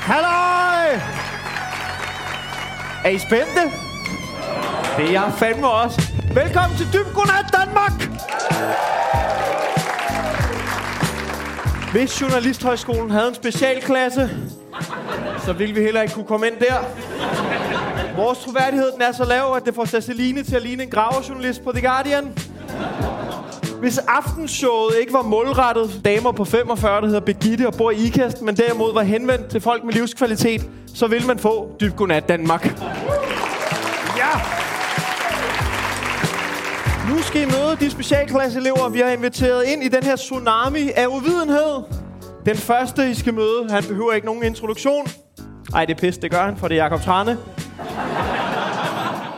Halløj! Er I spændte? Det er jeg fandme også. Velkommen til Dyb Godnat Danmark! Hvis Journalisthøjskolen havde en specialklasse, så ville vi heller ikke kunne komme ind der. Vores troværdighed den er så lav, at det får Ceciline til at ligne en gravejournalist på The Guardian. Hvis aftenshowet ikke var målrettet damer på 45, der hedder Begitte og bor i Ikast, men derimod var henvendt til folk med livskvalitet, så vil man få Dyb Godnat Danmark. Ja! Nu skal I møde de specialklasseelever, vi har inviteret ind i den her tsunami af uvidenhed. Den første, I skal møde, han behøver ikke nogen introduktion. Ej, det er pis, det gør han, for det er Jakob Trane.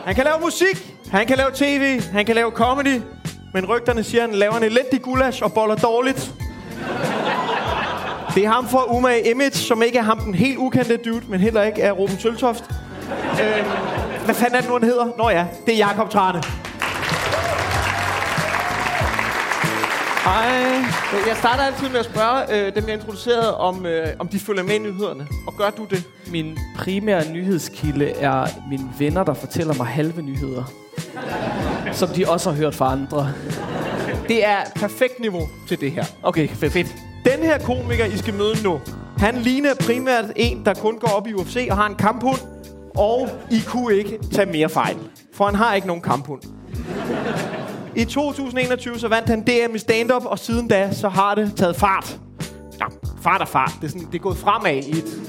Han kan lave musik, han kan lave tv, han kan lave comedy, men rygterne siger, at han laver en elendig gulasch og boller dårligt. Det er ham fra Umage Image, som ikke er ham den helt ukendte dude, men heller ikke er Ruben Søltoft. Øhm, hvad fanden er det nu, han hedder? Nå ja, det er Jakob Trane. Hej. Jeg starter altid med at spørge øh, dem, jeg introducerede, om, øh, om de følger med i nyhederne. Og gør du det? Min primære nyhedskilde er mine venner, der fortæller mig halve nyheder. Som de også har hørt fra andre. Det er perfekt niveau til det her. Okay, fedt. fedt. Den her komiker, I skal møde nu, han ligner primært en, der kun går op i UFC og har en kamphund. Og I kunne ikke tage mere fejl, for han har ikke nogen kamphund. I 2021 så vandt han DM i stand-up, og siden da så har det taget fart. Ja, fart og fart. Det er, sådan, det er gået fremad i et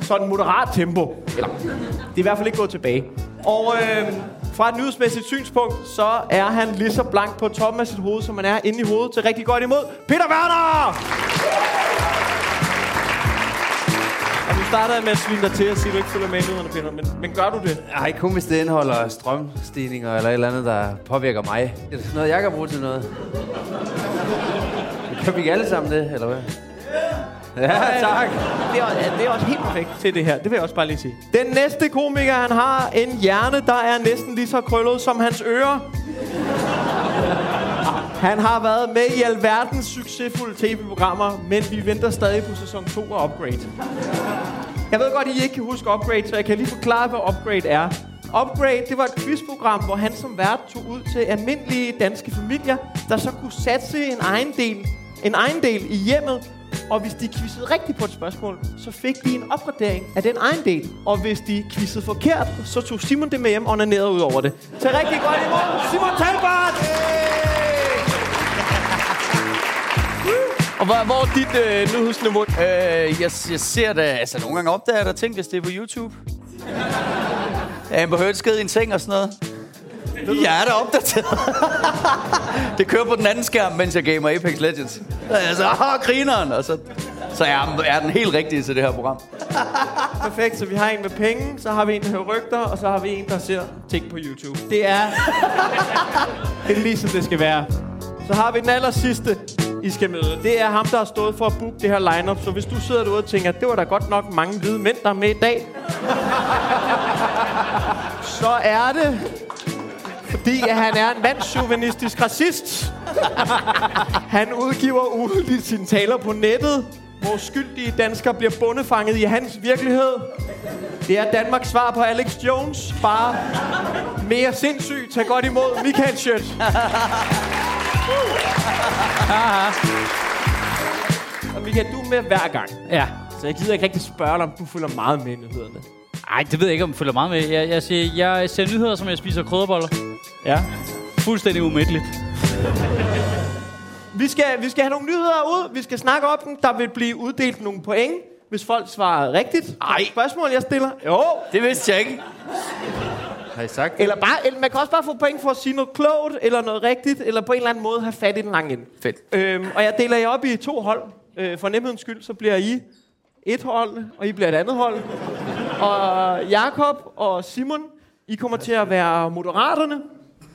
sådan moderat tempo. Eller, det er i hvert fald ikke gået tilbage. Og øh, fra et nyhedsmæssigt synspunkt, så er han lige så blank på toppen af sit hoved, som man er inde i hovedet til rigtig godt imod. Peter Werner! Og nu starter jeg med at svine dig til at sige, at du ikke følger med i nyhederne, Peter. Men, men gør du det? Nej, kun hvis det indeholder strømstigninger eller et eller andet, der påvirker mig. Det er sådan noget, jeg kan bruge til noget. Kan vi ikke alle sammen det, eller hvad? Ja, tak. Det er, det er også helt perfekt til det her. Det vil jeg også bare lige sige. Den næste komiker, han har en hjerne, der er næsten lige så krøllet som hans ører. Han har været med i alverdens succesfulde tv-programmer, men vi venter stadig på sæson 2 af Upgrade. Jeg ved godt, at I ikke kan huske Upgrade, så jeg kan lige forklare, hvad Upgrade er. Upgrade, det var et quizprogram, hvor han som vært tog ud til almindelige danske familier, der så kunne satse en egen del, en egen del i hjemmet, og hvis de quizzede rigtigt på et spørgsmål, så fik de en opgradering af den egen del. Og hvis de quizzede forkert, så tog Simon det med hjem og onanerede ud over det. Så rigtig godt imod Simon Talbart! Og hvor, hvor er dit øh, nyhedsniveau? Øh, jeg, jeg ser da, altså nogle gange opdager jeg der ting, hvis det er på YouTube. Amber Heard skede i en seng og sådan noget. Jeg er da opdateret. det kører på den anden skærm, mens jeg gamer Apex Legends. Altså, åh, grineren. Og så, så er, er den helt rigtige til det her program. Perfekt, så vi har en med penge, så har vi en, der hører rygter, og så har vi en, der ser ting på YouTube. Det er... det er lige som det skal være. Så har vi den aller sidste, I skal møde. Det er ham, der har stået for at booke det her lineup. Så hvis du sidder derude og tænker, det var da godt nok mange hvide mænd, der er med i dag. så er det fordi at han er en mandsjuvenistisk racist. Han udgiver ugeligt sine taler på nettet, hvor skyldige danskere bliver bundefanget i hans virkelighed. Det er Danmarks svar på Alex Jones. Bare mere sindssygt. Tag godt imod Michael Schødt. Og Michael, du er med hver gang. Ja. Så jeg gider ikke rigtig spørge dig, om du følger meget med i nyhederne. Ej, det ved jeg ikke, om jeg følger meget med. Jeg, jeg, siger, jeg ser nyheder, som jeg spiser krydderboller. Ja. Fuldstændig umætteligt. Vi skal, vi skal have nogle nyheder ud. Vi skal snakke op dem. Der vil blive uddelt nogle point, hvis folk svarer rigtigt. Ej. Spørgsmål, jeg stiller. Jo. Det vidste jeg ikke. Har I sagt det? Eller bare, eller man kan også bare få point for at sige noget klogt, eller noget rigtigt, eller på en eller anden måde have fat i den lange ende. Fedt. Øhm, og jeg deler jer op i to hold. Øh, for nemhedens skyld, så bliver I et hold, og I bliver et andet hold. Og Jakob og Simon, I kommer til at være moderaterne.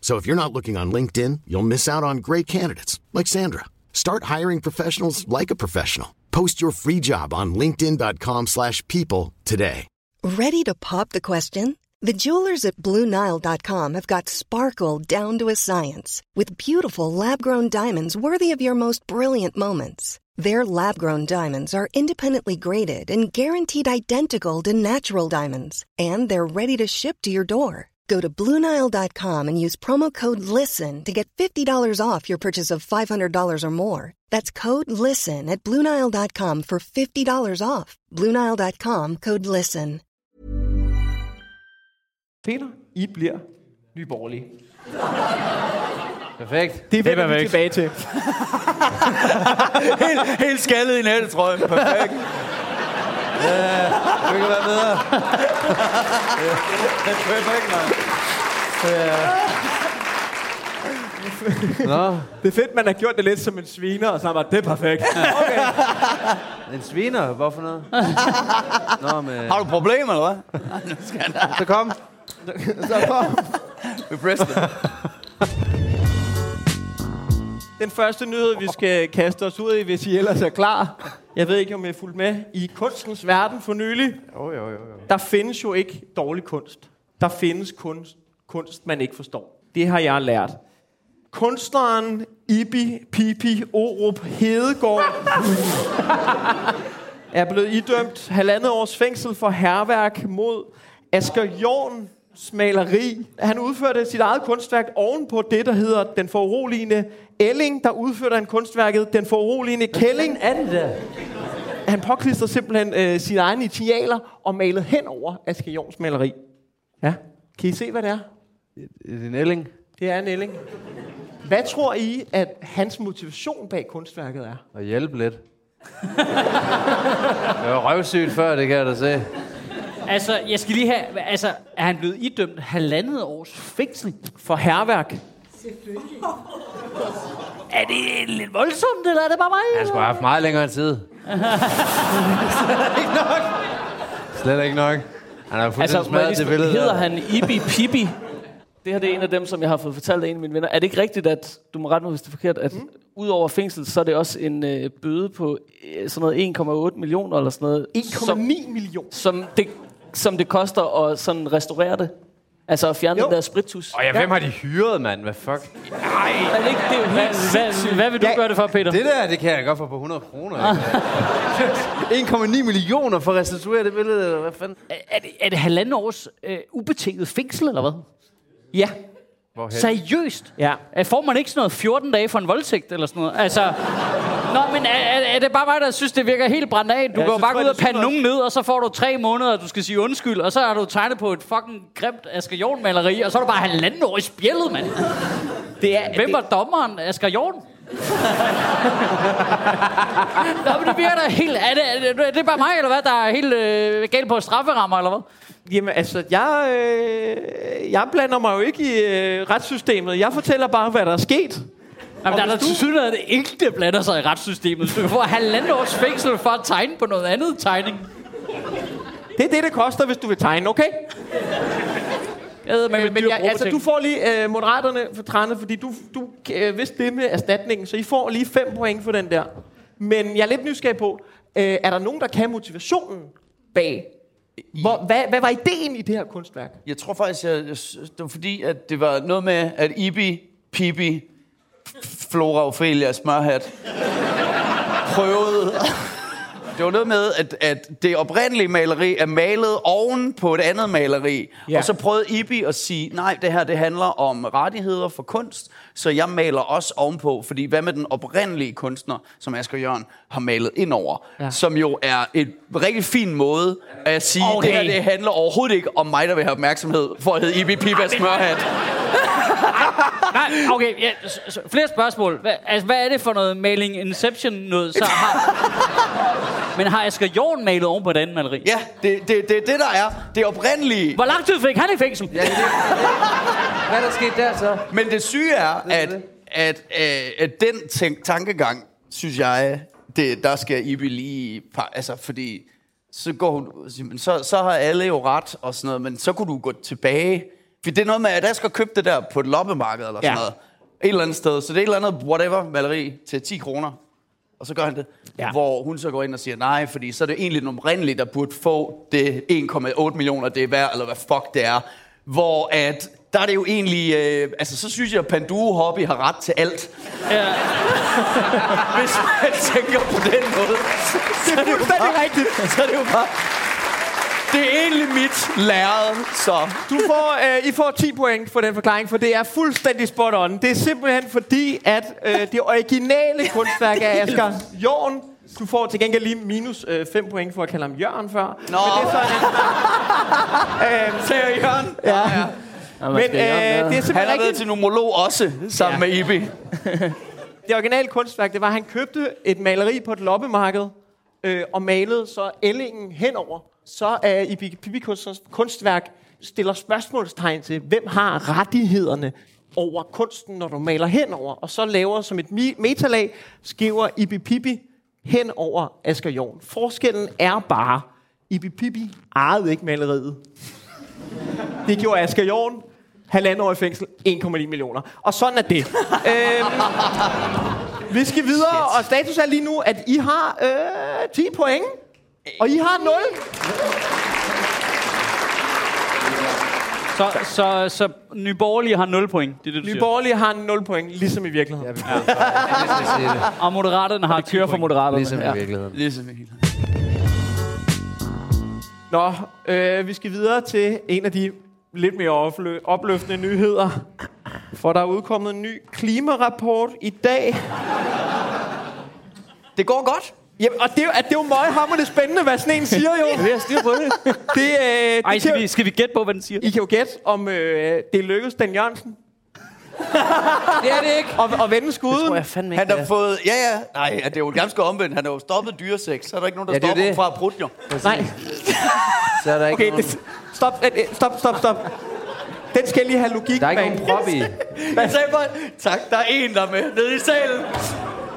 So if you're not looking on LinkedIn, you'll miss out on great candidates like Sandra. Start hiring professionals like a professional. Post your free job on linkedin.com/people today. Ready to pop the question? The jewelers at BlueNile.com have got sparkle down to a science with beautiful lab grown diamonds worthy of your most brilliant moments. Their lab grown diamonds are independently graded and guaranteed identical to natural diamonds, and they're ready to ship to your door. Go to BlueNile.com and use promo code LISTEN to get $50 off your purchase of $500 or more. That's code LISTEN at BlueNile.com for $50 off. BlueNile.com code LISTEN. Peter, I bliver nyborgerlige. Perfekt. Det vender er vi perfekt. tilbage til. helt, helt skaldet i nattetrøjen. Perfekt. Det kan være bedre. Perfekt, mand. Nå, Det er fedt, man har gjort det lidt som en sviner, og så man, det er perfekt. en sviner. Hvorfor noget? Nå, med... Har du problemer, eller hvad? Så kom. Så kom. Vi Preston. Den første nyhed, vi skal kaste os ud i, hvis I ellers er klar. Jeg ved ikke, om I er fulgt med. I kunstens verden for nylig, Jo, jo, jo, jo. der findes jo ikke dårlig kunst. Der findes kunst, kunst, man ikke forstår. Det har jeg lært. Kunstneren Ibi Pipi Orup Hedegaard er blevet idømt halvandet års fængsel for herværk mod Asger Jorns maleri. Han udførte sit eget kunstværk ovenpå det, der hedder Den foruroligende Elling, der udførte han kunstværket Den foruroligende Kælling. er det der? Han påklistrede simpelthen øh, sine egne initialer og malede hen over Asger Jorns maleri. Ja, kan I se, hvad det er? Din ælling. Det er en Elling. Hvad tror I, at hans motivation bag kunstværket er? Og hjælpe lidt. Jeg var røvsygt før, det kan jeg da se. Altså, jeg skal lige have... Altså, er han blevet idømt halvandet års fængsel? For herværk. Er det lidt voldsomt, eller er det bare mig? Han skulle have haft meget længere tid. Slet ikke nok. Han har fuldstændig Altså, smadret det billede. hedder der. han Ibi Pibi? Det her det er en af dem, som jeg har fået fortalt af en af mine venner. Er det ikke rigtigt, at, du må rette mig, hvis det er forkert, at mm. ud over fængsel, så er det også en øh, bøde på øh, sådan noget 1,8 millioner eller sådan noget? 1,9 millioner. Som det, som det koster at sådan restaurere det? Altså at fjerne Jo. den der spritus? Og ja, hvem har de hyret, mand? Hvad fuck? Er det ikke, det er jo Hvad, helt hvad, hvad vil du Ja. gøre det for, Peter? Det der, det kan jeg godt få på 100 kroner. ikke? 1,9 millioner for at restituere det billede, eller hvad fanden? Er, er, det, er det halvandet års øh, ubetinget fængsel, eller hvad? Ja. Hvorhen? Seriøst? Ja. Får man ikke sådan noget 14 dage for en voldtægt, eller sådan noget? Altså... Nå, men er, er, er det bare mig, der synes, det virker helt brændt af? Du Ja, så bare ud og pande nogen ned, og så får du tre måneder, og du skal sige undskyld, og så har du tegnet på et fucking grimt Asger Jorn maleri, og så er du bare halvanden år i spjældet, mand. Det er, Hvem det, var dommeren? Asger Jorn? Nå, men det virker da helt... Er det, er det, er det bare mig, eller hvad, der er helt øh, galt på strafferammer, eller hvad? Jamen, altså, jeg, øh, jeg blander mig jo ikke i øh, retssystemet. Jeg fortæller bare, hvad der er sket. Jamen, der er der du- til synligheden ikke, der blander sig i retssystemet. Du kan få halvandet års fængsel for at tegne på noget andet tegning. Det er det, det koster, hvis du vil tegne, okay? Jeg Øh, men jeg, altså, du får lige øh, moderaterne for trænet, fordi du, du øh, vidste det med erstatningen, så I får lige 5 point for den der. Men jeg er lidt nysgerrig på, øh, er der nogen, der kan motivationen bag? Hvor, hvad, hvad var ideen i det her kunstværk? Jeg tror faktisk, jeg, det var fordi, at det var noget med, at Ibi, Pibi, Flora Ophelia Smørhat prøvede... Det var noget med, at, at det oprindelige maleri er malet oven på et andet maleri. Ja. Og så prøvede Ibi at sige, nej, det her det handler om rettigheder for kunst, så jeg maler også ovenpå. Fordi hvad med den oprindelige kunstner, som Asger Jørgen har malet ind over, ja. som jo er et rigtig fin måde at sige, okay. Det her det handler overhovedet ikke om mig, der vil have opmærksomhed for at hedde Ibi Piba Smørhat. Nej, okay, ja, flere spørgsmål. Hvad, altså, hvad er det for noget maling Inception noget? Så har, men har Asger Jorn malet oven på et andet maleri? Ja, det er det, det, det, der er det oprindelige. Hvor lang tid fik han i fængsel? Ja, det, hvad er der sket der så? Men det syge er, at, det. at, at, at den tænk, tankegang, synes jeg, det, der skal Ibi lige... Altså, fordi så, går hun, så, så har alle jo ret og sådan noget, men så kunne du gå tilbage. For det er noget med, at Asger købte det der på et loppemarked eller sådan Ja. noget. Et eller andet sted. Så det er et eller andet whatever maleri til 10 kroner. Og så gør han det. Ja. Hvor hun så går ind og siger, nej, fordi så er det egentlig den oprindelige, der burde få det 1,8 millioner, det er værd, eller hvad fuck det er. Hvor at, der er det jo egentlig, øh, altså så synes jeg, at Panduro Hobby har ret til alt. Ja. Hvis man tænker på den måde. Det er fuldstændig rigtigt. Så er det jo bare... Det er egentlig mit lærred, så... Du får, øh, I får 10 point for den forklaring, for det er fuldstændig spot on. Det er simpelthen fordi, at øh, det originale kunstværk af Asger Jorn, du får til gengæld lige minus 5 øh, point for at kalde ham Jørgen før. Nå. Men det er så en anden Ser jeg Jørgen? Ja. Ja, Men øh, det er Han simpelthen har været til numerolog også, sammen Ja. ja. med Ibi. Det originale kunstværk, det var, at han købte et maleri på et loppemarked, øh, og malede så ællingen henover. Så er i Pippi Kunstners kunstværk stiller spørgsmålstegn til, hvem har rettighederne over kunsten, når du maler henover. Og så laver som et metalag, skriver Ibi Pippi hen over Asger Jorn. Forskellen er bare, Ibi Pippi ejede ikke maleriet. Det gjorde Asger Jorn. Halvandet år i fængsel, 1,9 millioner. Og sådan er det. øhm, vi skal videre, og status er lige nu, at I har øh, 10 point. Og I har 0. Så, så, så Nye Borgerlige har 0 point. Det er det, du Nye siger. Borgerlige har 0 point, ligesom i virkeligheden. Ja. det. Og Moderaterne har 10 kører for moderaterne. Ligesom ja. i virkeligheden. Ligesom helt. Nå, øh, vi skal videre til en af de lidt mere oplø- opløftende nyheder. For der er udkommet en ny klimarapport i dag. Det går godt. Jamen, og det, er jo- at det er jo meget hammerende spændende, hvad sådan en siger jo. Vi har styr på det. Det, øh, det Ej, skal jo- vi, skal vi gætte på, hvad den siger? I kan jo gætte, om øh, det lykkedes Dan Jørgensen Det er det ikke. at, at vende skuden. Tror jeg fandme ikke. Han har det er. fået... Ja, ja. Nej, det er jo ganske omvendt. Han har jo stoppet dyresex. Så er der ikke nogen, der Ja, det er stopper det. ham fra at prutte, jo. Nej, Så er der ikke okay, nogen, det, stop, øh, øh, stop, stop, stop. Den skal lige have logik der er ikke bag. nogen prop i. Jeg sagde bare, tak, der er en, der er med nede i salen.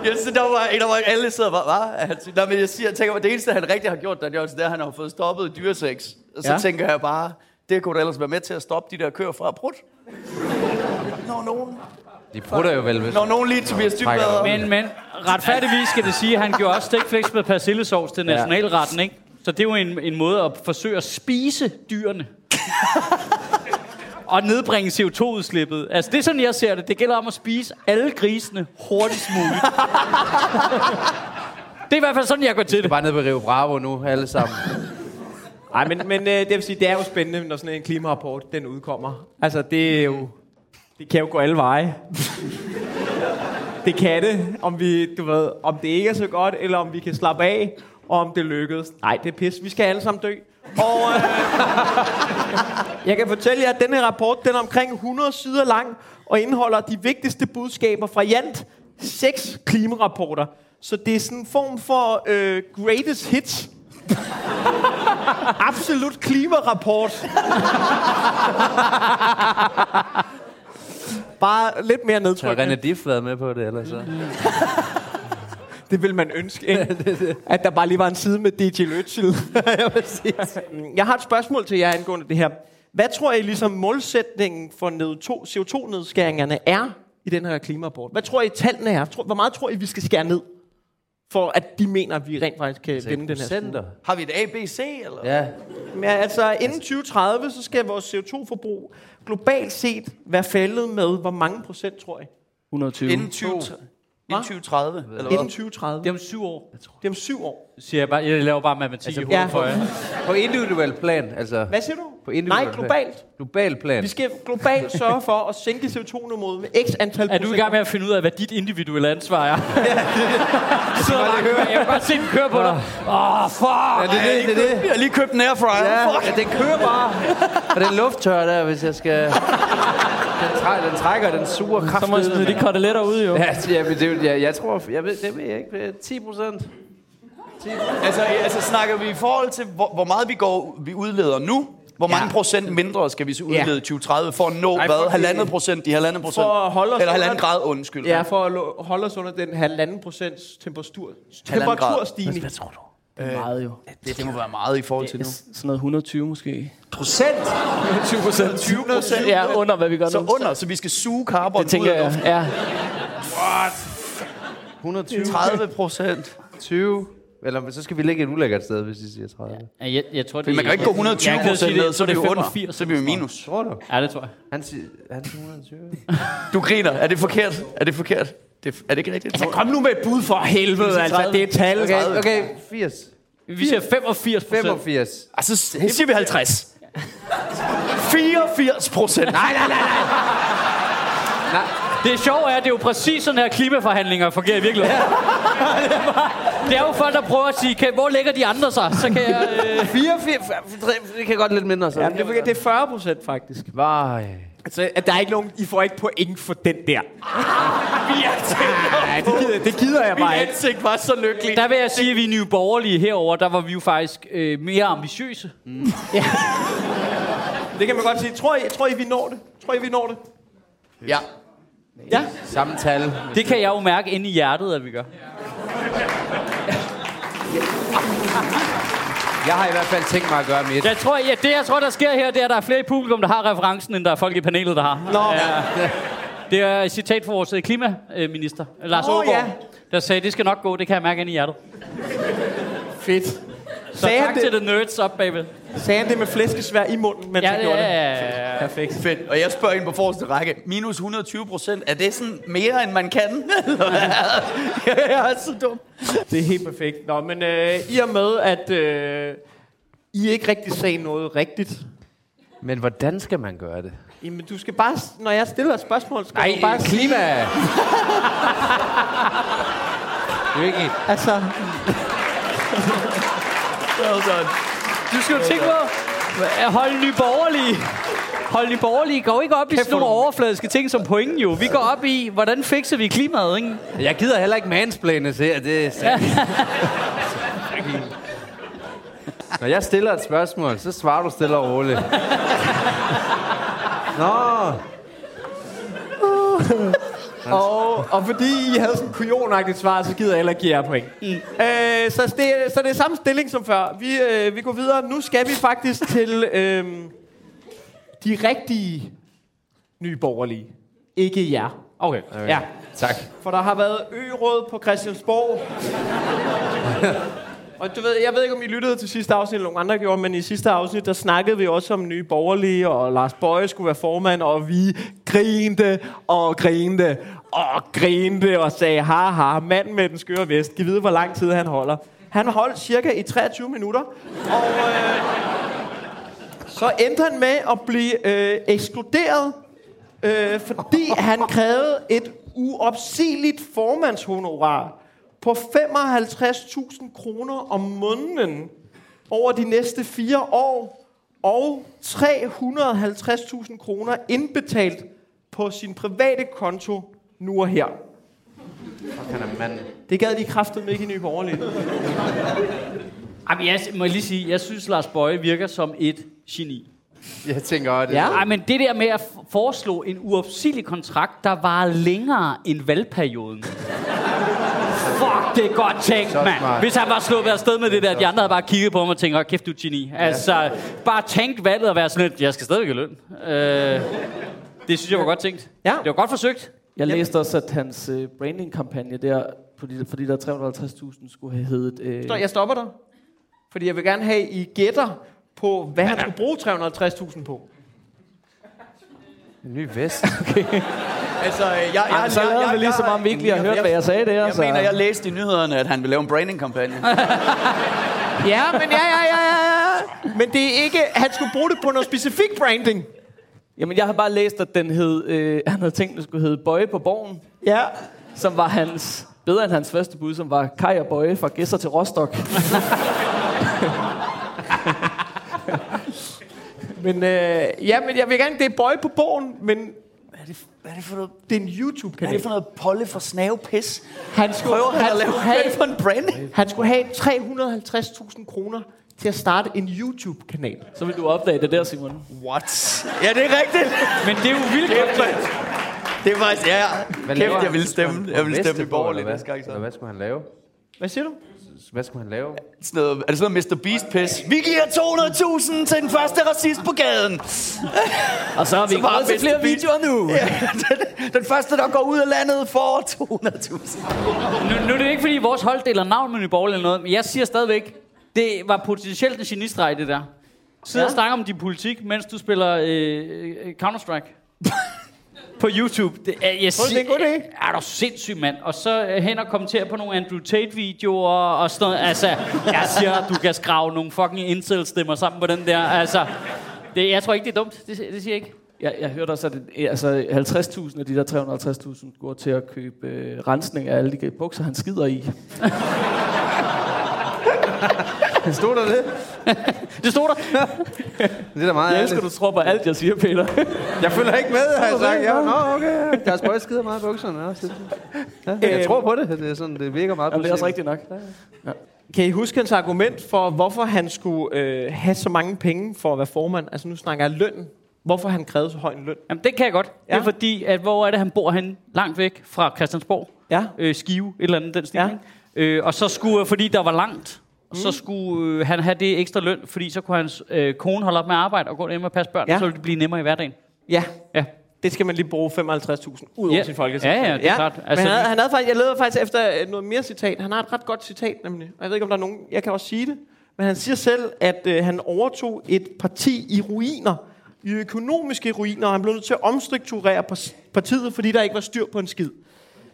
Jeg synes, der var en, der var alle sidder bare, hvad? Han siger, "Nå, men jeg siger, jeg tænker, det eneste, han rigtig har gjort, Dan Jørgensen, det er, at han har fået stoppet dyresex. Og så Ja. tænker jeg bare, det kunne da ellers være med til at stoppe de der køer fra at prutte. Når nogen, De prutter jo vel, hvis... når nogen lige Tobias Dybvad. Men, men retfærdigvis skal det sige, at han gjorde også stikflæks med persillesovs til nationalretten, ikke? Så det er jo en, en måde at forsøge at spise dyrene. og nedbringe CO2-udslippet. Altså, det er sådan, jeg ser det. Det gælder om at spise alle grisene hurtigst muligt. det er i hvert fald sådan, jeg går til det. Bare ned på Rio Bravo nu, alle sammen. Nej, men, men øh, det vil sige, det er jo spændende, når sådan en klimarapport, den udkommer. Altså, det er jo... Det kan jo gå alle veje. det kan det, om vi, du ved, om det ikke er så godt, eller om vi kan slappe af, og om det lykkedes. Nej, det er pis. Vi skal alle sammen dø. Og øh, jeg kan fortælle jer, at denne rapport, den er omkring 100 sider lang, og indeholder de vigtigste budskaber fra Jant seks klimarapporter. Så det er sådan en form for øh, greatest hits. Absolut klimarapport. Bare lidt mere Har René. Diff været med på det, eller så? Det vil man ønske, ikke? At der bare lige var en side med DJ jeg, vil sige. jeg har et spørgsmål til jer angående det her. Hvad tror I ligesom målsætningen for ned- to- CO2-nedskæringerne er i den her klimarapport? Hvad tror I tallene er? Hvor meget tror I, vi skal skære ned? For at de mener, at vi rent faktisk kan vinde den her? Procenter. Har vi et ABC, eller? Ja, Men altså, inden 2030, så skal vores CO2-forbrug globalt set være faldet med hvor mange procent, tror I? 120. Inden 20, inden 2030, eller Inden hvad? 2030. Det er om syv år. Det er om syv år. Siger jeg, bare, jeg laver bare matematik altså, i hovedet ja. for jer. på individuel plan, altså. Hvad siger du? På individuel Nej, plan. globalt. Global plan. Vi skal globalt sørge for at sænke CO2-niveauet med x antal Er du i gang med at finde ud af, hvad dit individuelle ansvar er? Kører. Jeg kan godt se den køre på dig. Åh, oh, fuck! Ja, det er det, det, er det. Jeg har lige købt en airfryer. Ja, Fuck. ja, den kører bare. Og den lufttør der, hvis jeg skal... Den, træ, den trækker, den suger kraft. Så må jeg smide de koteletter ud, jo. Ja, ja, men det, er jo- jeg, tror, jeg ved, det ved jeg ikke, 10 procent. Altså, altså snakker vi i forhold til, hvor, hvor meget vi, går, vi udleder nu? Hvor mange Ja. procent mindre skal vi så udlede i 2030 for at nå, Ej, hvad? Halvandet procent, de halvandet procent? For at holde os Eller halvanden under- grad, undskyld. Ja, for at holde os under den halvanden procents temperatur, temperaturstigning. Hvad tror du? Meget jo. Det, det må være meget i forhold til nu. Sådan noget 120 måske. Procent? 20 procent. 20 procent? Ja, under hvad vi gør Så nu. under, så vi skal suge carbon Det tænker ud af jeg, luften. ja. 120, 30 procent. 20. Eller så skal vi ligge et ulækkert sted, hvis I siger 30. Ja, Jeg, jeg tror, det Men man kan ikke gå 120 Jeg er ked af at sige procent ned, så er det jo under. 85, Så bliver vi minus. Tror du? Ja, det tror jeg. Han siger, han siger 120. Du griner. Er det forkert? Er det forkert? Det, er det ikke rigtigt? Altså, kom nu med et bud for helvede, altså. Det er et tal. Okay, okay, 80. Vi siger 85 procent. 85. Altså, så siger vi 50. 84 procent. Nej, nej, nej. Det sjove er, at det er jo præcis sådan her klimaforhandlinger fungerer i virkeligheden. det, er bare, det er jo folk, der prøver at sige, kan, hvor ligger de andre sig? Så kan jeg... Øh... 84. Det kan godt lidt mindre, så. Ja, det, er, det er 40 procent faktisk. Vej. Altså, at der er ikke nogen, I får ikke point for den der. Nej, det gider, det gider jeg bare ikke. ansigt var så lykkelig. Der vil jeg sige, at vi er nye borgerlige herover, der var vi jo faktisk øh, mere ambitiøse. Det kan man godt sige. Tror I, tror I vi når det? Tror I, vi når det? Ja. Ja, Samme tal. det kan jeg jo mærke inde i hjertet, at vi gør. Jeg har i hvert fald tænkt mig at gøre mit. Jeg tror, ja, det jeg tror, der sker her, det er, at der er flere i publikum, der har referencen, end der er folk i panelet, der har. Nå. Ja. Det er et citat fra vores øh, klimaminister, Lars Åh, Ågaard, ja. der sagde, det skal nok gå, det kan jeg mærke inde i hjertet. Fedt. Så Sagde tak han, til det, the nerds op bagved. Sagde han det med flæskesvær i munden, mens Ja, han ja, gjorde det? ja, ja. Perfekt. Fedt. Og jeg spørger ind på forreste række. Minus 120 procent. Er det sådan mere, end man kan? Jeg er så dum. Det er helt perfekt. Nå, men øh, i og med, at øh, I ikke rigtig sagde noget rigtigt, Men hvordan skal man gøre det? jamen du skal bare, når jeg stiller et spørgsmål, skal Nej, du bare klima! det er ikke altså, Well done. Du skal jo tænke på, at holde nye borgerlige. Hold nye borgerlige går ikke op i sådan nogle overfladiske ting som pointen jo. Vi går op i, hvordan fikser vi klimaet, ikke? Jeg gider heller ikke mansplane til, at det er sandt. Når jeg stiller et spørgsmål, så svarer du stille og roligt. Nå, og, og fordi I havde sådan en kujonagtigt svar, så gider jeg heller ikke give jer point. Mm. Øh, så, det, så det er samme stilling som før. Vi, øh, vi går videre. Nu skal vi faktisk til øh, de rigtige nye borgerlige. Ikke jer. Okay. okay. Ja. tak. For der har været ø-råd på Christiansborg. Og du ved, jeg ved ikke, om I lyttede til sidste afsnit, eller nogen andre gjorde, men i sidste afsnit, der snakkede vi også om nye borgerlige, og Lars Bøje skulle være formand, og vi grinte og grinte og grinte og sagde, haha, manden med den skøre vest, giv vide, hvor lang tid han holder. Han holdt cirka i 23 minutter, og øh, så endte han med at blive øh, ekskluderet, øh, fordi han krævede et uopsigeligt formandshonorar på 55.000 kroner om måneden over de næste fire år, og 350.000 kroner indbetalt på sin private konto nu og her. Han er mand. Det gad de kraftet ikke i Nye Borgerlige. Jamen, jeg må lige sige, jeg synes, Lars Bøje virker som et geni. Jeg tænker også, det Ja. Men det der med at foreslå en uopsigelig kontrakt, der var længere end valgperioden. Fuck, det er godt tænkt, mand. Hvis han var sluppet afsted med det der, de andre havde bare kigget på ham og tænkt, "Åh, kæft, du er et geni. Altså, bare tænkt valget og være sådan lidt, jeg skal stadigvæk have løn. Øh, det synes jeg var godt tænkt. Ja. Det var godt forsøgt. Jeg læste også, at hans øh, branding-kampagne der, fordi der er 350.000, skulle have heddet... Øh, Så jeg stopper dig. Fordi jeg vil gerne have, I gætter på, hvad han skulle bruge 350.000 på. En ny vest. Altså, jeg, jeg, jeg, Jamen, så lader vi lige, som om vi ikke lige har hørt, hvad jeg sagde der. Jeg så. mener, jeg læste i nyhederne, at han vil lave en branding-kampagne. Ja, men ja, ja, ja, ja, ja. Men det er ikke, han skulle bruge det på noget specifik branding. Jamen, jeg har bare læst, at den hed, øh, han havde tænkt, at den skulle hedde Bøje på Borgen, Ja. som var hans, bedre end hans første bud, som var Kaj og Bøje fra Gæsser til Rostock. Men, øh, ja, men jeg vil gerne, det er bøj på bogen, men Hvad er det, hvad er det for noget, det er en hvad er YouTube-kanal. det for noget polle for snavepis? Han skulle, Prøver han han, at lave skulle hvad er have, det for en branding? han skulle have 350.000 kroner til at starte en YouTube-kanal. Så vil du opdage det der, Simon. What? Ja, det er rigtigt. Men det er jo vildt Kæft, mand. Det er faktisk, ja, Hvad kæft, jeg vil han? stemme, jeg vil stemme i hvad? næste gang. Så. Hvad skulle han lave? Hvad siger du? hvad skal man lave? Sådan noget, er det sådan noget Mr. Beast-pis? Vi giver 200.000 til den første racist på gaden. Og så har vi Så til flere Beast. videoer nu. Ja, den, den første, der går ud af landet, får 200.000. Nu, nu er det ikke, fordi vores hold deler navn med Borgerlige eller noget, men jeg siger stadigvæk, det var potentielt en genistreg, det der. Sidde ja. og snakke om din politik, mens du spiller øh, øh, Counter-Strike. på YouTube. Det, er, jeg det er en god idé. Er du sindssyg, mand? Og så øh, hen og kommentere på nogle Andrew Tate-videoer og sådan noget. Altså, jeg siger, du kan skrave nogle fucking incel-stemmer sammen på den der. Altså, det, jeg tror ikke, det er dumt. Det, det siger jeg ikke. Jeg, jeg hørte også, at det, altså 50.000 af de der 350.000 går til at købe øh, rensning af alle de bukser, han skider i. Stod der det? Det stod der. Det er da meget Jeg elsker, ærligt. du tror på alt, jeg siger, Peter. Jeg følger ikke med, har jeg sagt. Ja, nå, okay. Jeg har skider meget i bukserne også. Ja, jeg tror på det. Det, er sådan, det virker meget Jamen, det er også rigtigt nok. Kan I huske hans argument for, hvorfor han skulle øh, have så mange penge for at være formand? Altså nu snakker jeg løn. Hvorfor han krævede så høj en løn? Jamen, det kan jeg godt. Ja. Ja. Det er fordi, at hvor er det, han bor han langt væk fra Christiansborg? Ja. Øh, Skive, et eller andet den stil. Ja. Ja. Øh, og så skulle, fordi der var langt, mm. så skulle øh, han have det ekstra løn, fordi så kunne hans øh, kone holde op med at arbejde og gå hjem og passe børn, Ja. ja. så ville det blive nemmere i hverdagen. Ja, Ja. det skal man lige bruge 55.000 ud over Ja. sin folketing. Ja, ja, det er klart. Altså, Men han, havde, han havde faktisk, jeg leder faktisk efter øh, noget mere citat. Han har et ret godt citat nemlig. Og jeg ved ikke, om der er nogen, jeg kan også sige det. Men han siger selv, at øh, han overtog et parti i ruiner. I økonomiske ruiner, og han blev nødt til at omstrukturere partiet, fordi der ikke var styr på en skid.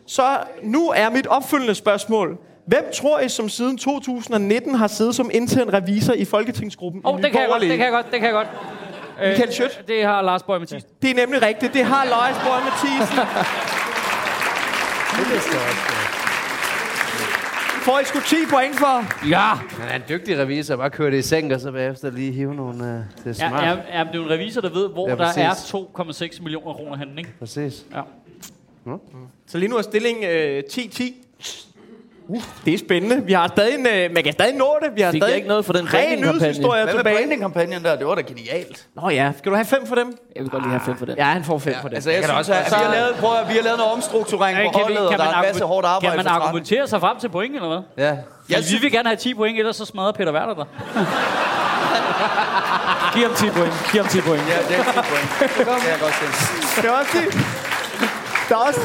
Så nu er mit opfølgende spørgsmål. Hvem tror I, som siden 2019 har siddet som intern revisor i Folketingsgruppen? I oh, Nye det kan jeg godt, det kan jeg godt, det kan jeg godt. Michael Schødt? Det har Lars Borg Mathisen. Det er nemlig rigtigt. Det har Løjs Borg Mathisen. Får I sgu 10 point for? Ja! Han er en dygtig revisor. Bare køre det i seng, og så bagefter lige hive nogle... Uh, det er Ja, smart. ja, ja, det er jo en revisor, der ved, hvor Ja, ja, der er 2,6 millioner kroner henne, ikke? Præcis. Ja. Så lige nu er stillingen øh, 10-10. Uh, det er spændende. Vi har stadig en, øh, man kan stadig nå det. Vi har Fik jeg stadig ikke noget for den brandingkampagne? Hvad med branding-kampagnen der? Det var da genialt. Nå ja, skal du have fem for dem? Jeg vil godt lige have fem for den. Ja, han får fem for det. Altså, jeg synes, at vi har lavet, prøv at, vi har lavet noget omstrukturering på holdet, og der er en masse hårdt arbejde kan man argumentere sig frem til point, eller hvad? Ja. Jeg Jeg synes, vi vil gerne have 10 point, ellers så smadrer Peter Werner dig. Giv ham 10 point. Giv ham 10 point. ja, det er 10 point. Det kan jeg godt se. Det er også det. Der er også,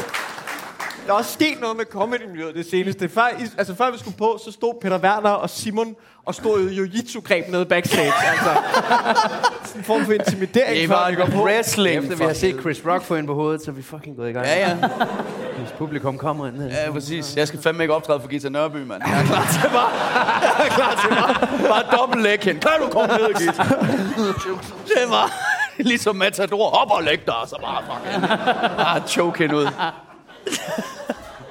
der er også sket noget med comedy-miljøet det seneste. Før, altså, før vi skulle på, så stod Peter Werner og Simon og stod i jiu-jitsu-greb nede backstage. Altså, sådan en form for intimidering. Det før var vi går på. wrestling. Efter vi har set Chris Rock få ind på hovedet, så er vi fucking gået i gang. Ja, ja. Hvis publikum kommer ind. Ja, præcis. Jeg skal fandme ikke optræde for Gita Nørby, mand. Jeg er klar til bare... Jeg er klar til bare... Bare dobbelt læg hende. Kan du komme ned, Gita? Det var ligesom Matador. Op og læg dig, så bare fucking... Bare choke hende ud.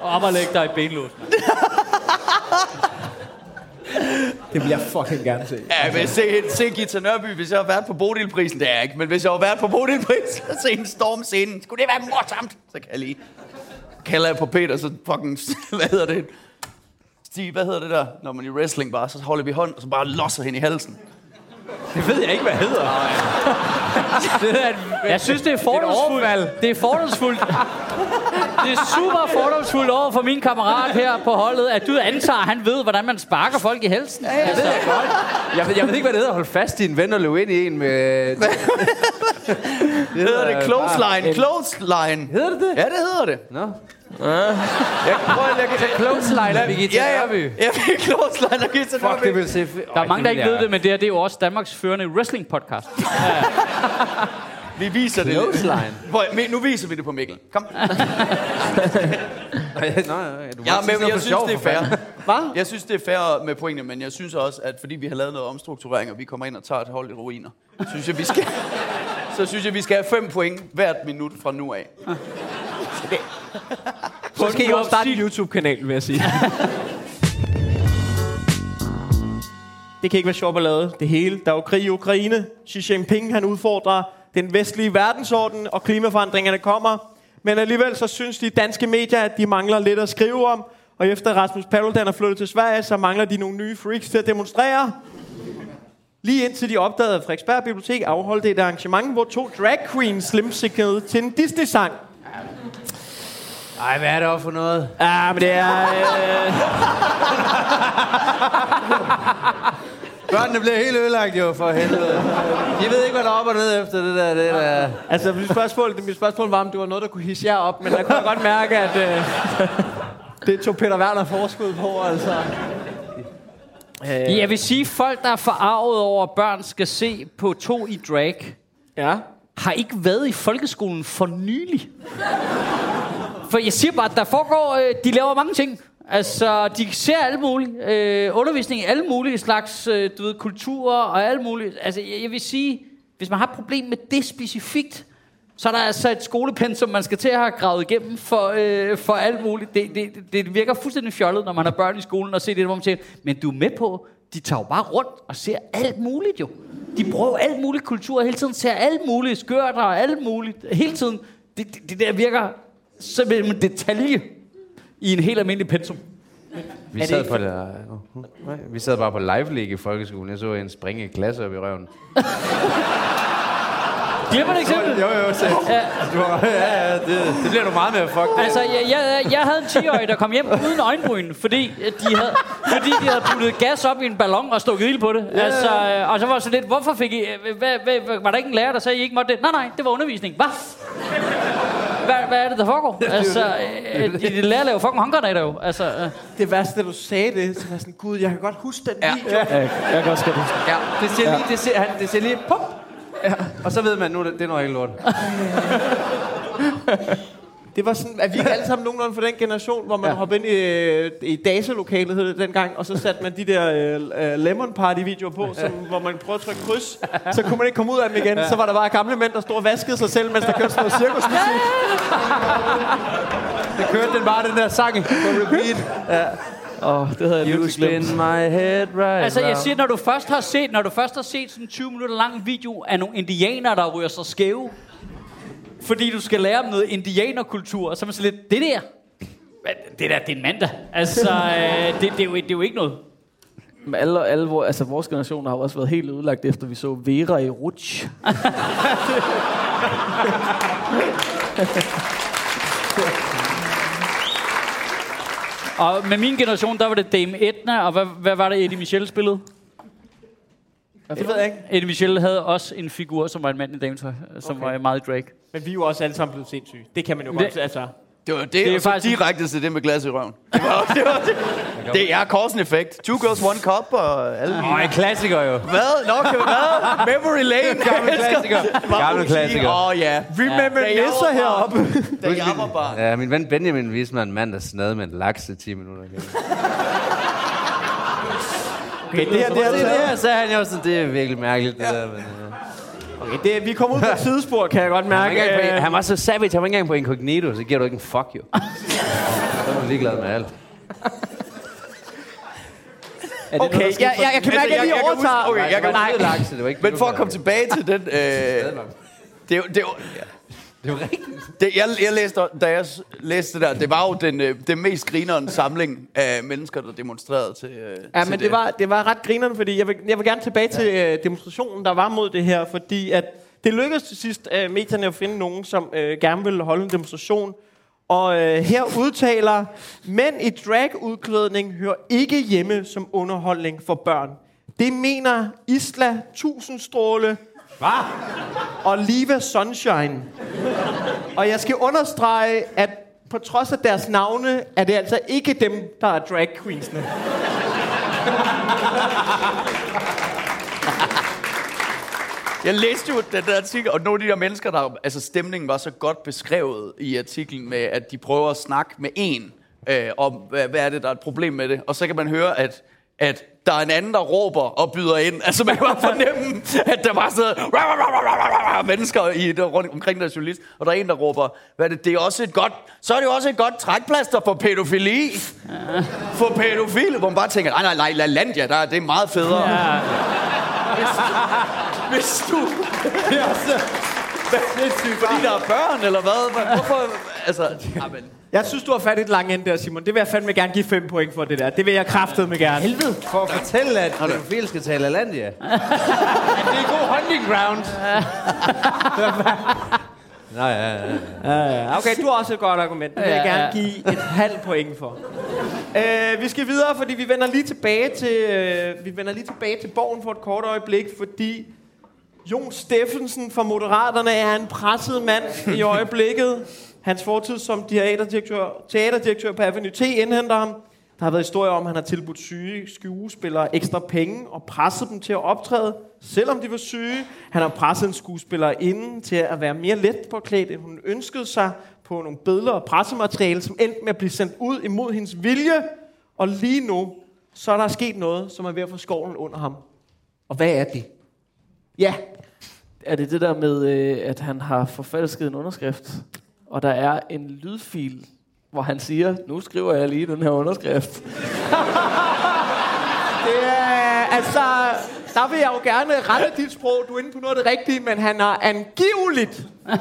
Og op og lægge dig i benlås. Det vil jeg fucking gerne se. Ja, men se, se Gita Nørby, hvis jeg har været på Bodilprisen, det er jeg ikke, men hvis jeg har været på Bodilprisen og se en storm scenen, skulle det være morsomt, så kan jeg lige... Kalder jeg på Peter, så fucking... Hvad hedder det? Stig, hvad hedder det der, når man i wrestling bare, så holder vi hånd, og så bare losser hende i halsen. Det ved jeg ikke, hvad hedder. Det er et, jeg synes, det er fordomsfuldt. Det er fordomsfuldt. Det er super fordomsfuldt over for min kammerat her på holdet, at du antager, at han ved, hvordan man sparker folk i halsen. Ja, Det ved jeg godt. Jeg ved, jeg ved ikke, hvad det hedder at holde fast i en ven og løbe ind i en med... det Hedder det clothesline? bare- Clothesline. Hedder det det? Ja, det hedder det. Nå. Jeg, prøv, jeg kan... Clothesline af Birgitte Ja, ja. Nørby. Jeg fik clothesline og Gita Fuck, det vil se... Der er mange, der ikke ved det, men det, her, det er jo også Danmarks førende wrestling-podcast. Vi viser det. Clothesline. Prøv, men nu viser vi det på Mikkel. Kom. Nå, ja, du Ja, men jeg synes, det er fair. Hvad? Jeg synes, det er fair med pointene, men jeg synes også, at fordi vi har lavet noget omstrukturering, og vi kommer ind og tager et hold i ruiner, synes jeg, vi skal, så synes jeg, vi skal have fem point hvert minut fra nu af. Så skal I også starte en YouTube-kanal, vil jeg sige. det kan ikke være sjovt at lave det hele. Der er jo krig i Ukraine. Xi Jinping han udfordrer den vestlige verdensorden, og klimaforandringerne kommer. Men alligevel så synes de danske medier, at de mangler lidt at skrive om. Og efter Rasmus Paludan er flyttet til Sverige, så mangler de nogle nye freaks til at demonstrere. Lige indtil de opdagede, at Frederiksberg Bibliotek afholdte et arrangement, hvor to drag queens slimsikkede til en Disney-sang. Ej, hvad er det for noget? Ja, men det er... Øh, Børnene bliver helt ødelagt jo, for helvede. De ved ikke, hvad der er op og ned efter det der. Det der. altså, mit spørgsmål, mit spørgsmål var, om det var noget, der kunne hisse jer op, men jeg kunne godt mærke, at øh, det tog Peter Werner forskud på, altså. Øh. Jeg vil sige, folk, der er forarvet over, at børn skal se på to i drag, Ja. har ikke været i folkeskolen for nylig. For jeg siger bare, at der foregår, øh, de laver mange ting. Altså, de ser alt muligt. Øh, undervisning i alle mulige slags øh, du ved, kulturer og alt muligt. Altså, jeg, jeg vil sige, hvis man har et problem med det specifikt, så er der altså et skolepensum, man skal til at have gravet igennem for, øh, for alt muligt. Det, det, det virker fuldstændig fjollet, når man har børn i skolen og ser det, hvor man siger, men du er med på, de tager jo bare rundt og ser alt muligt jo. De prøver alt muligt kultur hele tiden, ser alt muligt, skørter og alt muligt hele tiden. Det, det, det der virker simpelthen en detalje i en helt almindelig pensum. Vi sad, på, der, nej, vi sad bare på live league i folkeskolen. Jeg så en springe klasse op i røven. Glemmer det eksempel? Jo, jo, så. Ja. Ja, ja, det, det bliver du meget mere fucked. Altså, jeg, jeg, jeg havde en 10-årig, der kom hjem uden øjenbryn, fordi de havde, fordi de havde puttet gas op i en ballon og stukket ild på det. Ja. Altså, øh, og så var det så lidt, hvorfor fik I... Hvad, hvad, var der ikke en lærer, der sagde, at I ikke måtte det? Nej, nej, det var undervisning. Hvad? Hvad, hvad er det, der foregår? Altså, øh, de, de lærer laver fucking håndgranater jo. Altså, øh. Det værste, da du sagde det, så var jeg sådan, gud, jeg kan godt huske den Ja. video. Ja, jeg kan også godt huske. Ja, det ser lige, det ser, han, det ser lige, pop. Ja. Og så ved man, nu det, det er noget helt lort. Det var sådan, at vi ikke alle sammen nogenlunde for den generation, hvor man ja. hoppede ind i, øh, i DASA-lokalet hed det dengang, og så satte man de der uh, Lemon Party-videoer på, som, hvor man prøvede at trykke kryds. Så kunne man ikke komme ud af dem igen. Så var der bare gamle mænd, der stod og vaskede sig selv, mens der kørte sådan noget cirkusmusik. Det kørte den bare, den der sang på repeat. Åh, oh, det havde jeg spin glemt. my head right Altså, jeg siger, når du først har set, når du først har set sådan en 20 minutter lang video af nogle indianere, der ryger sig skæve, fordi du skal lære om noget indianerkultur, så er man så lidt, det der, det der, det er en mandag. Altså, øh, det, det, er jo, det er jo ikke noget. Men alle, alle, vor- altså, vores generation har jo også været helt ødelagt, efter vi så Vera i Rutsch. Og med min generation, der var det Dame Edna, og hvad, hvad var det, Eddie Michel spillede? Det ved jeg ikke. Eddie Michel havde også en figur, som var en mand i dametøj, som Okay. var meget drag. Men vi er jo også alle sammen blevet sindssyge. Det kan man jo Det- godt altså. Det var det, Det er er så faktisk- direkte til det med glas i røven. Det, var, det, var, det, det er Corsen-effekt. Two girls, one cup og alle Åh, en klassiker jo. Hvad? Nå, kan hvad? Memory Lane. Gammel klassiker. Gammel klassiker. Åh, oh, ja. Remember Da jeg Nisser var heroppe. Da jeg var barn. Ja, min ven Benjamin viste mig en mand, der snadede med en laks i 10 minutter. Okay, det her, det er det, altså- det her sagde han jo sådan, det er virkelig mærkeligt, det der. Men, uh, Okay, det, vi kommer ud på et sidespor, kan jeg godt han, var mærke. ikke engang på, Øh, han var så savage, han var ikke engang på incognito, så giver du ikke en fuck, jo. Så er man ligeglad med alt. Okay, jeg, jeg, jeg kan mærke, at jeg jeg- lige jeg kan huske- overtager. okay, jeg kan- Nej, lakse, det var ikke Men for at komme tilbage til den... Øh, det, er jo- det, er jo- Det rigtigt. det, jeg, jeg læste, da jeg læste det der, det var jo den, øh, den mest grinerende samling af mennesker, der demonstrerede til, øh, Ja, til men det var, det var ret grinerne, fordi jeg vil, jeg vil gerne tilbage til øh, demonstrationen, der var mod det her, fordi at det lykkedes til sidst øh, medierne at finde nogen, som øh, gerne ville holde en demonstration. Og øh, her udtaler, mænd i dragudklædning hører ikke hjemme som underholdning for børn. Det mener Isla Tusindstråle Hvad? og Liva Sunshine. Og jeg skal understrege, at på trods af deres navne, er det altså ikke dem, der er drag queensene. Jeg læste jo den der artikel, og nogle af de der mennesker, der... Altså, stemningen var så godt beskrevet i artiklen med, at de prøver at snakke med en øh, om, hvad, hvad er det, der er et problem med det. Og så kan man høre, at at der er en anden, der råber og byder ind. Altså, man kan bare fornemme, at der var sådan noget, mennesker i, der, rundt omkring der journalist, og der er en, der råber, hvad er det, det er også et godt, så er det jo også et godt trækplaster for pædofili. For pædofile, hvor man bare tænker, nej, nej, nej, La Landia, der, er- det er meget federe. Ja. Hvis du... Fordi der er børn, eller hvad? Hvad- Hvorfor? Altså, amen. Jeg synes, du har fat i et langt ende der, Simon. Det vil jeg fandme gerne give 5 point for, det der. Det vil jeg kraftedeme gerne. Helvede. For at fortælle, at pædofil skal tale Alandia. det er god hunting ground. Nej, ja, ja, ja. Okay, du har også et godt argument. Det vil jeg gerne give et halvt point for. Uh, vi skal videre, fordi vi vender lige tilbage til uh, vi vender lige tilbage til borgen for et kort øjeblik, fordi Jon Steffensen fra Moderaterne er en presset mand i øjeblikket. Hans fortid som teaterdirektør, teaterdirektør på Avenue T indhenter ham. Der har været historier om, at han har tilbudt syge skuespillere ekstra penge og presset dem til at optræde, selvom de var syge. Han har presset en skuespiller inden til at være mere let påklædt, end hun ønskede sig på nogle billeder og pressemateriale, som endte med at blive sendt ud imod hendes vilje. Og lige nu, så er der sket noget, som er ved at få skovlen under ham. Og hvad er det? Ja, Er det det der med, øh, at han har forfalsket en underskrift, og der er en lydfil, hvor han siger, nu skriver jeg lige den her underskrift. Det er, altså, der vil jeg jo gerne rette dit sprog. Du er inde på noget af det rigtige, men han er angiveligt.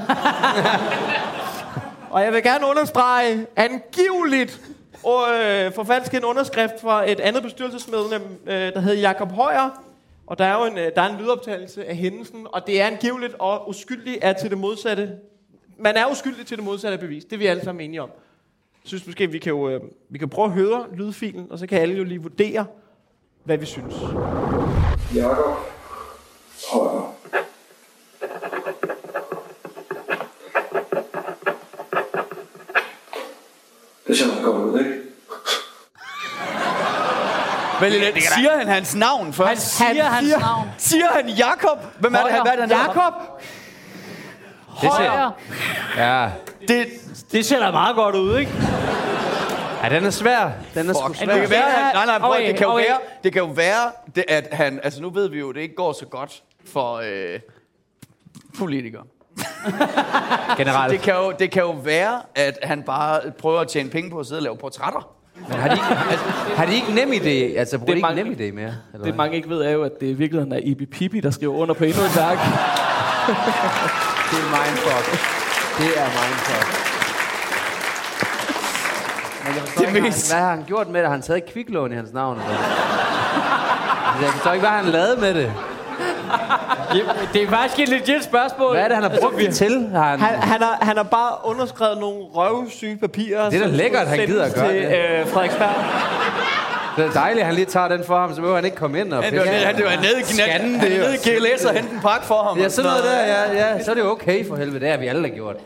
og jeg vil gerne understrege, angiveligt og øh, forfalske en underskrift fra et andet bestyrelsesmedlem, øh, der hedder Jakob Højer. Og der er jo en, øh, der er en lydoptagelse af hændelsen, og det er angiveligt, og uskyldig er til det modsatte. Man er uskyldig til det modsatte bevis. Det er vi alle sammen enige om. Jeg synes måske, vi kan jo øh, vi kan prøve at høre lydfilen, og så kan alle jo lige vurdere, hvad vi synes. Jakob Højer. Det ser meget godt ud, ikke? Vælg lidt. Siger han hans navn først? Han siger hans siger- navn. Siger han Jakob? Hvem er det, han, hvad er det, han hedder? Jakob Højer. Ja. Det, Det ser da meget godt ud, ikke? ja, den er svær. Den er sgu det svær. kan være, at, nej, nej, prøv, Okay, det kan jo okay. være, det kan jo være, det, at han, altså nu ved vi jo, at det ikke går så godt for øh, politikere. Generelt. Det kan, jo, det kan jo være, at han bare prøver at tjene penge på at sidde og lave portrætter. Men har de, ikke, altså, har de ikke nem idé? Altså, bruger de ikke mange- nem idé mere? Eller Det mange ikke ved er jo, at det i virkeligheden er Ibi Pibi, der skriver under på endnu et værk. Det er mindfuck. Det er mindfuck. Men jeg forstår Det ikke, mest- hvad har han gjort med det? Har han taget kviklån i hans navn? Eller? Altså, jeg forstår ikke, hvad han lavede med det. Det er faktisk et legit spørgsmål. Hvad er det, han har brugt det til? Har han, Han, han, har, han har bare underskrevet nogle røvsyge papirer. Det er da lækkert, han gider at gøre til, det. Øh, Frederiksberg. Det er dejligt, at han lige tager den for ham, så behøver han ikke komme ind og Han, det var, han, det var nede i han, nede i GLS og hente en pakke for ham. Ja, sådan noget der, ja, ja. Så er det okay for helvede. Det har vi alle gjort.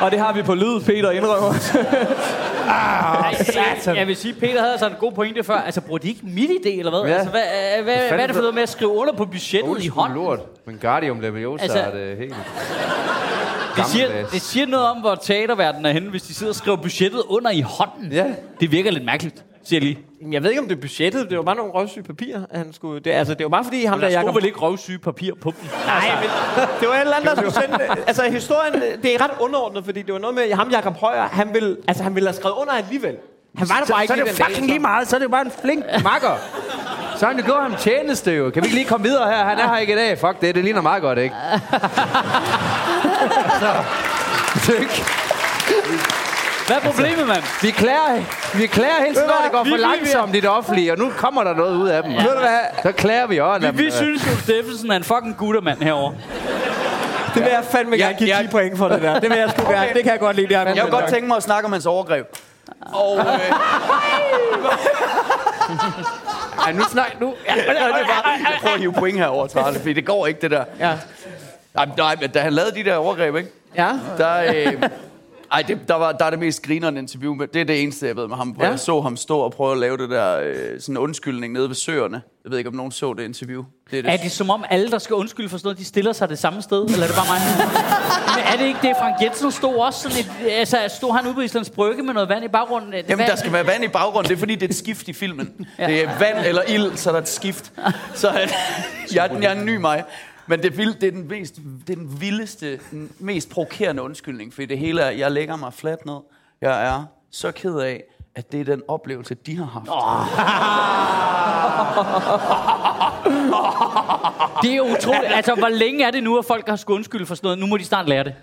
Og det har vi på lyd, Peter indrømmer. Jeg, jeg vil sige, Peter havde altså en god pointe før. Altså, bruger de ikke mit idé, eller hvad? Ja. Altså, hvad, hvad, hvad, hvad er det for noget med at skrive under på budgettet i hånden? lort. Men Guardium Leviosa Altså- er det helt... Det siger, det siger noget om, hvor teaterverdenen er henne, hvis de sidder og skriver budgettet under i hånden. Ja. Det virker lidt mærkeligt, siger jeg lige. Jamen, Jeg ved ikke, om det er budgettet. Det var bare nogle røvsyge papirer, han skulle... Det, altså, det var bare fordi, ham Men der der Jacob... vel ikke røvsyge papir på dem? Nej, men det var et eller andet, der skulle sende... Altså, historien, det er ret underordnet, fordi det var noget med, at ham Jacob Højer, han ville, altså, han ville have skrevet under alligevel. Han var der bare ikke så er det jo lige den dag, fucking lige meget. Så er det jo bare en flink makker. Så han jo gjort ham tjeneste jo. Kan vi ikke lige komme videre her? Han er her ikke i dag. Fuck det, det ligner meget godt, ikke? så, tyk. Hvad er problemet, mand? Vi klager, vi klager hele tiden, når det går Vi- for langsomt i det offentlige, og nu kommer der noget ud af dem. Ja. Ved du hvad? Så klager vi også. Vi, vi synes jo, Steffensen er en fucking guttermand herovre. Det vil jeg fandme Ja, gerne give ja. 10 point for det der. Det vil jeg sgu gerne. Det kan jeg godt lide. Det her Jeg kunne godt tænke mig at snakke om hans overgreb. Og øh, Ej, nu snak, nu. Ja. det er bare, jeg prøver at hive point herover, Trane, fordi det går ikke, det der. Ja. Nej, nej, men da han lavede de der overgreb, ikke? Ja. Der, øh, ej, det, der, var, der er det mest grinerende interview. Med, det er det eneste, jeg ved med ham. Hvor Ja. jeg så ham stå og prøve at lave det der øh, sådan undskyldning nede ved søerne. Jeg ved ikke, om nogen så det interview. Det er det. Er det som om alle, der skal undskylde for sådan noget, de stiller sig det samme sted? Eller er det bare mig? Men er det ikke det? Frank Jensen stod også sådan et... Altså, stod han ude på Islands Brygge med noget vand i baggrunden? Det Jamen, vand- der skal være vand i baggrunden. Det er, fordi det er et skift i filmen. Ja. Det er vand eller ild, så er der et skift. Så øh, jeg, jeg er en ny mig. Men det, vild, det, er den mest, det er den vildeste, den mest provokerende undskyldning. For det hele er, jeg lægger mig fladt ned. Jeg er så ked af, at det er den oplevelse, de har haft. Det er utroligt. Altså, hvor længe er det nu, at folk har skulle undskylde for sådan noget? Nu må de snart lære det.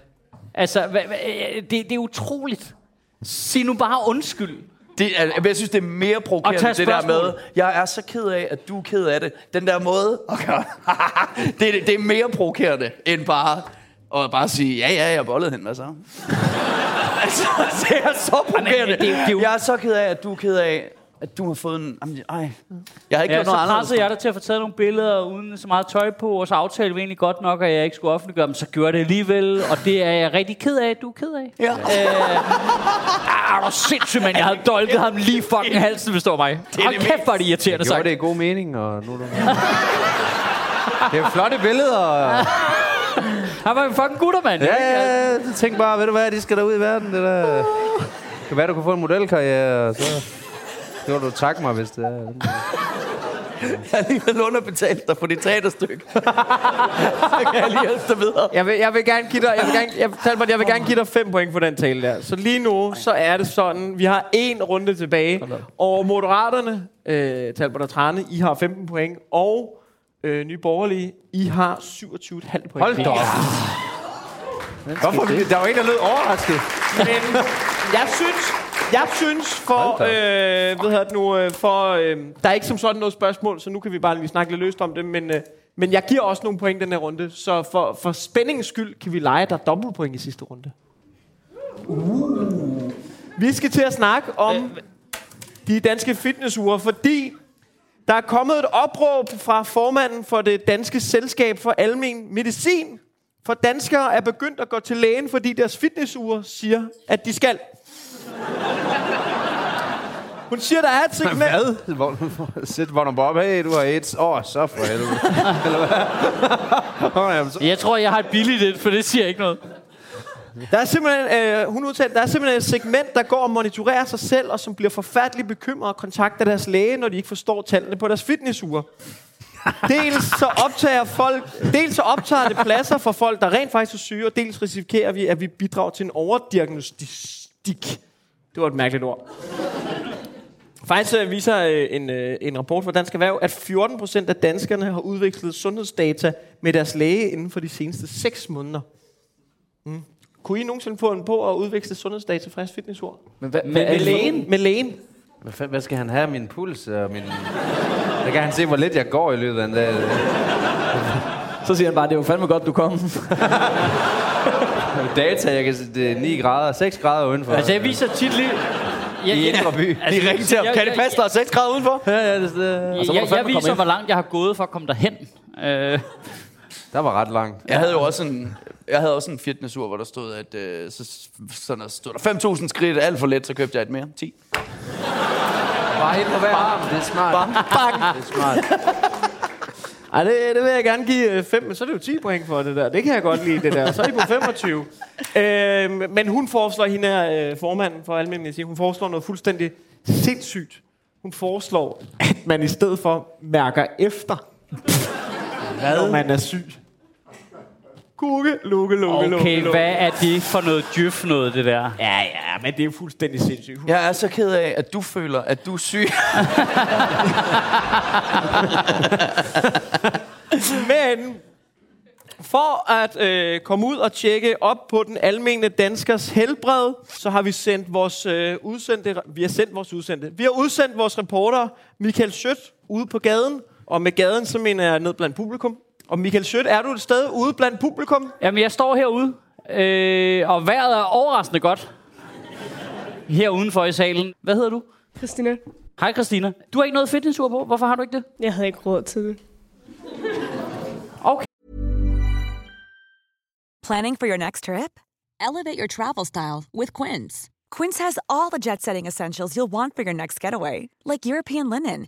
Altså, hva, hva, øh, det, det er utroligt. Sig nu bare undskyld. Det er, jeg synes, det er mere provokerende, det der med, jeg er så ked af, at du er ked af det. Den der måde, okay. det, er- det er mere provokerende, end bare, Og bare sige, ja, ja, jeg bollede hende, hvad så? altså, det er så provokerende. det- det er Jeg er så ked af, at du er ked af, at du har fået en... Jamen, ej. Jeg har ikke Ja, gjort så noget andet. pressede jeg dig til at få taget nogle billeder uden så meget tøj på, og så aftalte vi egentlig godt nok, at jeg ikke skulle offentliggøre dem. Så gjorde jeg det alligevel, og det er jeg rigtig ked af, at du er ked af. Ja. Ah, du sindssygt, mand. Jeg havde dolket ham lige fucking i halsen, hvis det var mig. Det Hold kæft, hvor er det irriterende Gjorde sagt. det i god mening, og nu er du... Det er flotte billeder, og... Han var en fucking gutter, mand. Ja, ja, ja. Tænk bare, ved du hvad, de skal derud i verden, det der... Det kan være, du kan få en modelkarriere, og så... Det vil du takke mig, hvis det er. Jeg har alligevel underbetalt dig for dit teaterstykke. så kan jeg lige hjælpe dig videre. Jeg vil, jeg vil gerne give dig, jeg vil gerne, jeg, Talbot, jeg vil gerne give dig 5 point for den tale der. Så lige nu, så er det sådan, vi har en runde tilbage. Og Moderaterne, øh, Talbot og Trane, I har 15 point. Og øh, Nye Borgerlige, I har 27,5 point. Hold da op. Hvorfor? Der var en, der lød overrasket. Men jeg synes, jeg synes for, øh, hedder det nu, øh, for, øh, der er ikke som sådan noget spørgsmål, så nu kan vi bare lige snakke lidt løst om det, men, øh, men jeg giver også nogle point den her runde, så for, for spændingens skyld kan vi lege, der er dobbeltpoint i sidste runde. Uh. Vi skal til at snakke om de danske fitnessure, fordi der er kommet et opråb fra formanden for det danske selskab for almen medicin. For danskere er begyndt at gå til lægen, fordi deres fitnessure siger, at de skal. Hun siger, der er et segment... Hvad? Hvor, sæt Vagn Bob, hey, du har AIDS. Åh, oh, så for helvede. Eller hvad? Åh, jamen, så- Jeg tror, jeg har et billigt et, for det siger ikke noget. Der er simpelthen, øh, hun udtalte, der er simpelthen et segment, der går og monitorerer sig selv, og som bliver forfærdeligt bekymret og kontakter deres læge, når de ikke forstår tallene på deres fitnessure. Dels så optager folk, dels så optager det pladser for folk, der rent faktisk er syge, og dels risikerer vi, at vi bidrager til en overdiagnostik. Det var et mærkeligt ord. Faktisk øh, viser øh, en, øh, en rapport fra Dansk Erhverv, at 14 procent af danskerne har udvekslet sundhedsdata med deres læge inden for de seneste 6 måneder. Mm. Kunne I nogensinde få en på at udveksle sundhedsdata fra jeres fitnessord? Men hvad, Med, med lægen? Med lægen? hvad, fanden- hvad skal han have? Min puls og min... Der kan han se, hvor lidt jeg går i løbet af en dag. Så siger han bare, det var fandme godt, du kom. Data, jeg kan se, det er 9 grader, 6 grader udenfor. Altså, jeg viser tit lige... Jeg, I Indre By. Altså, Lige ringe til ham. Kan det passe, der er 6 grader udenfor? Ja, ja, det, det. Jeg, så må jeg, jeg viser, hvor langt jeg har gået for at komme derhen. Øh, Der var ret langt. Jeg havde jo også en, jeg havde også en fitnessur, hvor der stod, at øh, så, sådan der stod der 5.000 skridt, alt for let, så købte jeg et mere. 10. Bare helt på hver arm, det er smart. Det er smart. Ej, det, det vil jeg gerne give 5, men så er det jo 10 point for det der. Det kan jeg godt lide, det der. Så er I på 25. øh, men hun foreslår, hende her øh, formanden for Almindelig hun foreslår noget fuldstændig sindssygt. Hun foreslår, at man i stedet for mærker efter, når man er syg. Kukke, lukke, lukke, lukke, okay, lukke. hvad er det for noget djøf noget, det der? Ja, ja, men det er jo fuldstændig sindssygt. Jeg er så ked af, at du føler, at du er syg. Men for at øh, komme ud og tjekke op på den almene danskers helbred, så har vi sendt vores øh, udsendte, vi har sendt vores udsendte. Vi har udsendt vores reporter Michael Schødt ude på gaden, og med gaden så mener jeg ned blandt publikum. Og Michael Schødt, er du et sted ude blandt publikum? Jamen, jeg står herude, øh, og vejret er overraskende godt. Her udenfor i salen. Hvad hedder du? Christina, Hej Christina. Du har ikke noget fitnessur på. Hvorfor har du ikke det? jeg havde ikke råd til det. Okay. Planning for your next trip? Elevate your travel style with Quince. Quince has all the jet setting essentials you'll want for your next getaway, like European linen,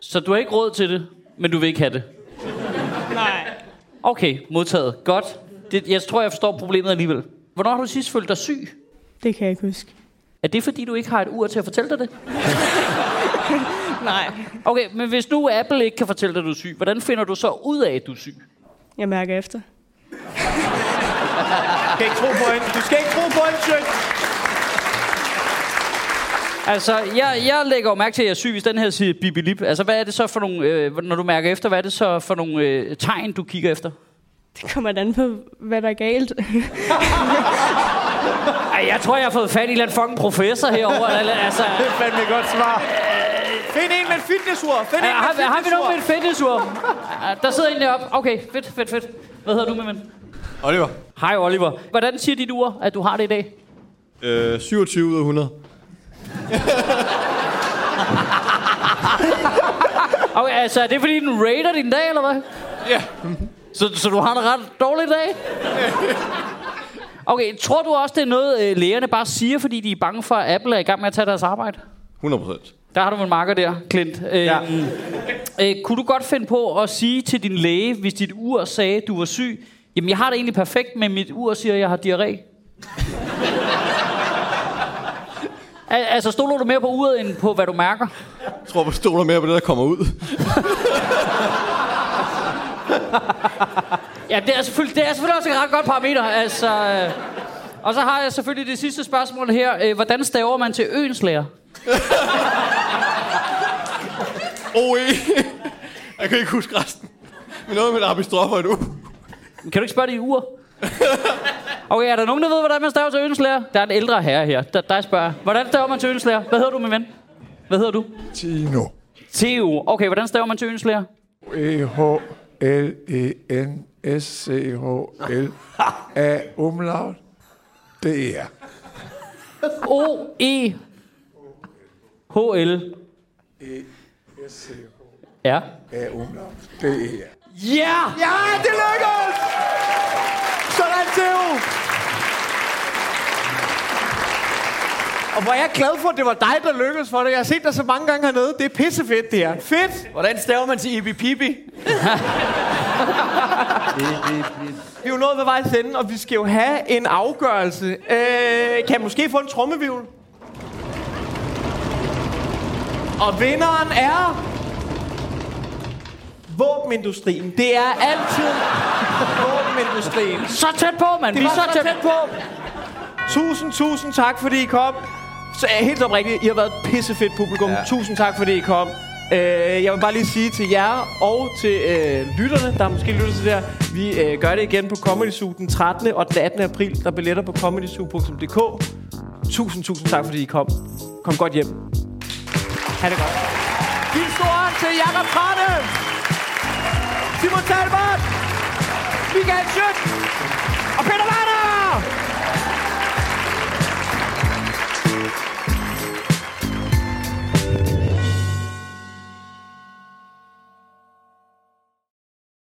Så du har ikke råd til det, men du vil ikke have det? nej. Okay, modtaget. Godt. Det, jeg tror, jeg forstår problemet alligevel. Hvornår har du sidst følt dig syg? Det kan jeg ikke huske. Er det, fordi du ikke har et ur til at fortælle dig det? Nej. Okay, men hvis nu Apple ikke kan fortælle dig, at du er syg, hvordan finder du så ud af, at du er syg? Jeg mærker efter. skal ikke tro på hende. Du skal ikke tro på hende. Altså, jeg, jeg lægger jo mærke til, at jeg er syg, hvis den her siger bibilip. Altså, hvad er det så for nogle, øh, når du mærker efter, hvad er det så for nogle øh, tegn, du kigger efter? Det kommer an på, hvad der er galt. Ej, jeg tror, jeg har fået fat i en eller anden fucking professor herovre. eller, altså, Det er fandme et godt svar. Find en med et fitnessur. Find en har, med har, har vi nogen med fitnessur. et fitnessur? Der sidder en deroppe. Okay, fedt, fedt, fedt. Hvad hedder du, min ven? Oliver. Hej, Oliver. Hvordan siger dit ur, at du har det i dag? Øh, 27 ud af 100. Okay, altså, er det fordi, den rater din dag, eller hvad? Ja. Så, så du har en ret dårlig dag? Okay, tror du også, det er noget, øh, lægerne bare siger, fordi de er bange for, at Apple er i gang med at tage deres arbejde? 100 procent. Der har du en marker der, Clint. Øh, ja. øh, kunne du godt finde på at sige til din læge, hvis dit ur sagde, at du var syg, jamen jeg har det egentlig perfekt, men mit ur siger, at jeg har diarré? Al- altså, stoler du mere på uret, end på, hvad du mærker? Jeg tror, du stoler mere på det, der kommer ud. Ja, det er selvfølgelig, det er selvfølgelig også et ret godt parameter. Altså, øh, og så har jeg selvfølgelig det sidste spørgsmål her. Øh, hvordan staver man til øenslæger? OE. Jeg kan ikke huske resten. Men noget med et apostrofer et U. Kan du ikke spørge det i ur? Okay, er der nogen, der ved, hvordan man staver til øenslæger? Der er en ældre herre her. Der, der spørger. Hvordan staver man til øenslæger? Hvad hedder du, min ven? Hvad hedder du? Tino. Theo. Okay, hvordan staver man til øenslæger? E-H-L-E-N-S-C-H-L A umlaut D-R. O-E H-L Ja. A umlaut D-R. Ja! Ja, det lykkedes! Sådan, Theo! Og hvor er jeg glad for, at det var dig, der lykkedes for det. Jeg har set dig så mange gange hernede. Det er pissefedt, det her. Fedt! Hvordan staver man til Ibi Pibi? Vi er jo nået ved vejs ende, og vi skal jo have en afgørelse. Øh, kan jeg måske få en trommevivl? Og vinderen er... Våbenindustrien. Det er altid våbenindustrien. Så tæt på, mand. Det Vi er så tæt på. Tusind, tusind tak, fordi I kom. Så er helt oprigtigt, I har været et pissefedt publikum. Ja. Tusind tak, fordi I kom. Øh, jeg vil bare lige sige til jer og til øh, lytterne, der måske lytter til det her, vi øh, gør det igen på Comedy Zoo den 13. og den 18. april. Der er billetter på comedyzoo.dk. Tusind, tusind tak, fordi I kom. Kom godt hjem. Ha' det godt. Giv stor hånd til Jakob Trane, Simon Talbot, Michael Schødt og Peter Warner!